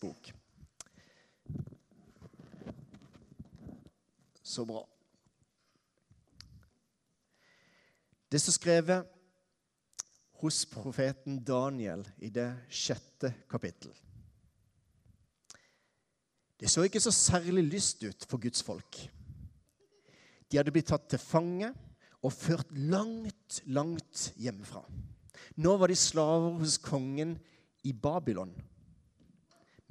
Bok. Så bra. Det som er skrevet hos profeten Daniel i det sjette kapittel. Det så ikke så særlig lyst ut for Guds folk. De hadde blitt tatt til fange og ført langt, langt hjemmefra. Nå var de slaver hos kongen i Babylon.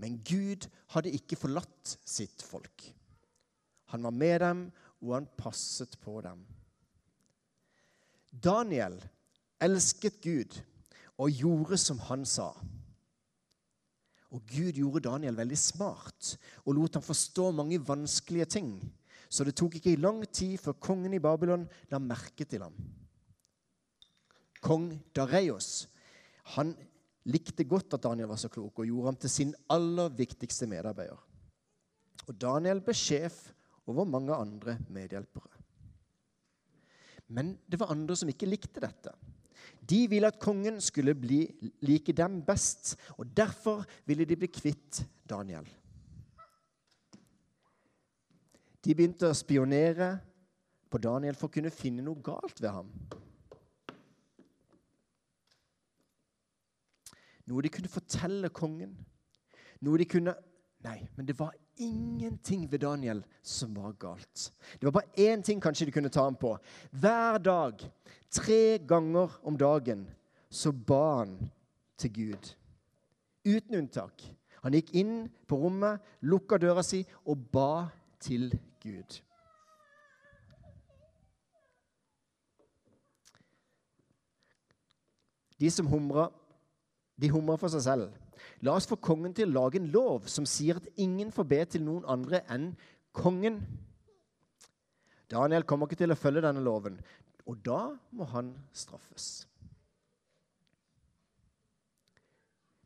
Men Gud hadde ikke forlatt sitt folk. Han var med dem, og han passet på dem. Daniel elsket Gud og gjorde som han sa. Og Gud gjorde Daniel veldig smart og lot ham forstå mange vanskelige ting. Så det tok ikke lang tid før kongen i Babylon la merke til ham. Kong Dareios han likte godt at Daniel var så klok, og gjorde ham til sin aller viktigste medarbeider. Og Daniel ble sjef over mange andre medhjelpere. Men det var andre som ikke likte dette. De ville at kongen skulle bli like dem best, og derfor ville de bli kvitt Daniel. De begynte å spionere på Daniel for å kunne finne noe galt ved ham. Noe de kunne fortelle kongen. Noe de kunne Nei, men det var ingenting ved Daniel som var galt. Det var bare én ting kanskje de kunne ta ham på. Hver dag, tre ganger om dagen, så ba han til Gud. Uten unntak. Han gikk inn på rommet, lukka døra si og ba til Gud. De som humra de humrer for seg selv. La oss få kongen til å lage en lov som sier at ingen får be til noen andre enn kongen. Daniel kommer ikke til å følge denne loven, og da må han straffes.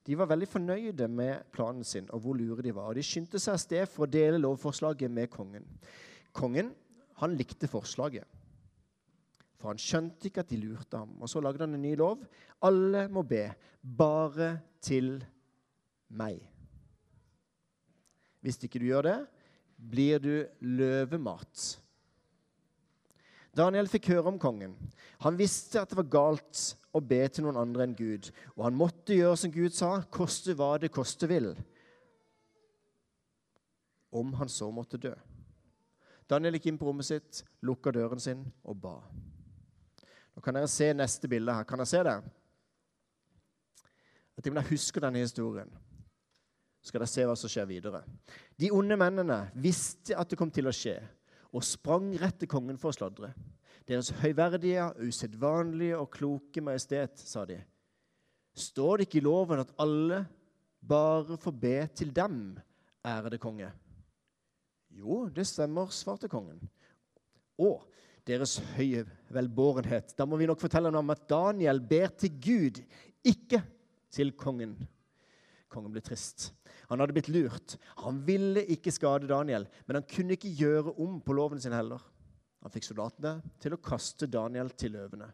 De var veldig fornøyde med planen sin og hvor lure de var. og De skyndte seg av sted for å dele lovforslaget med kongen. Kongen han likte forslaget. For han skjønte ikke at de lurte ham. Og så lagde han en ny lov. Alle må be, bare til meg. Hvis ikke du gjør det, blir du løvemat. Daniel fikk høre om kongen. Han visste at det var galt å be til noen andre enn Gud. Og han måtte gjøre som Gud sa, koste hva det koste vil. Om han så måtte dø. Daniel gikk inn på rommet sitt, lukka døren sin og ba. Nå kan dere se neste bilde her. Kan dere se det? At dere husker denne historien. Så skal dere se hva som skjer videre. De onde mennene visste at det kom til å skje, og sprang rett til kongen for å sladre. Deres høyverdige, usedvanlige og kloke majestet, sa de. Står det ikke i loven at alle bare får be til dem, ærede konge? Jo, det stemmer, svarte kongen. Og deres høye velbårenhet. Da må vi nok fortelle ham at Daniel ber til Gud, ikke til kongen. Kongen ble trist. Han hadde blitt lurt. Han ville ikke skade Daniel, men han kunne ikke gjøre om på loven sin heller. Han fikk soldatene til å kaste Daniel til løvene.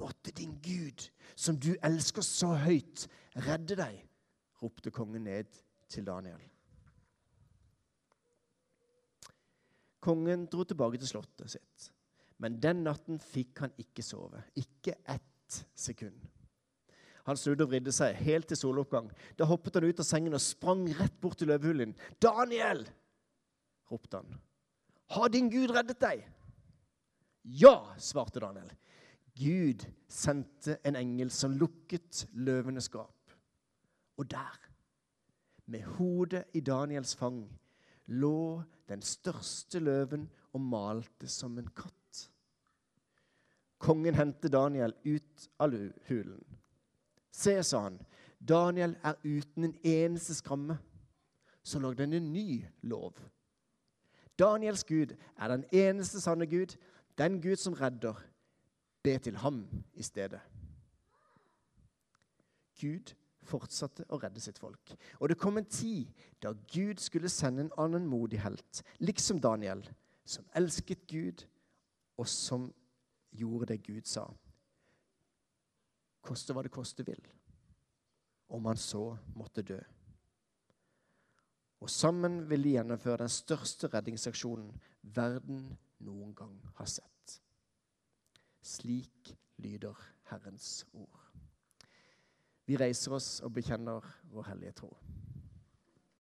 Måtte din Gud, som du elsker så høyt, redde deg, ropte kongen ned til Daniel. Kongen dro tilbake til slottet sitt. Men den natten fikk han ikke sove. Ikke ett sekund. Han snudde og vridde seg helt til soloppgang. Da hoppet han ut av sengen og sprang rett bort til løvehullen. 'Daniel!' ropte han. 'Har din Gud reddet deg?' 'Ja', svarte Daniel. Gud sendte en engel som lukket løvenes gap. Og der, med hodet i Daniels fang, lå den største løven og malte som en katt. Kongen hentet Daniel ut av hulen. Se, sa han, Daniel er uten en eneste skramme. Så lå det en ny lov. Daniels Gud er den eneste sanne Gud, den Gud som redder. Be til ham i stedet. Gud fortsatte å redde sitt folk. Og det kom en tid da Gud skulle sende en annen modig helt, liksom Daniel, som elsket Gud, og som gjorde det Gud sa. Koste hva det koste vil. Om han så måtte dø. Og sammen vil de gjennomføre den største redningsaksjonen verden noen gang har sett. Slik lyder Herrens ord. Vi reiser oss og bekjenner vår hellige tro.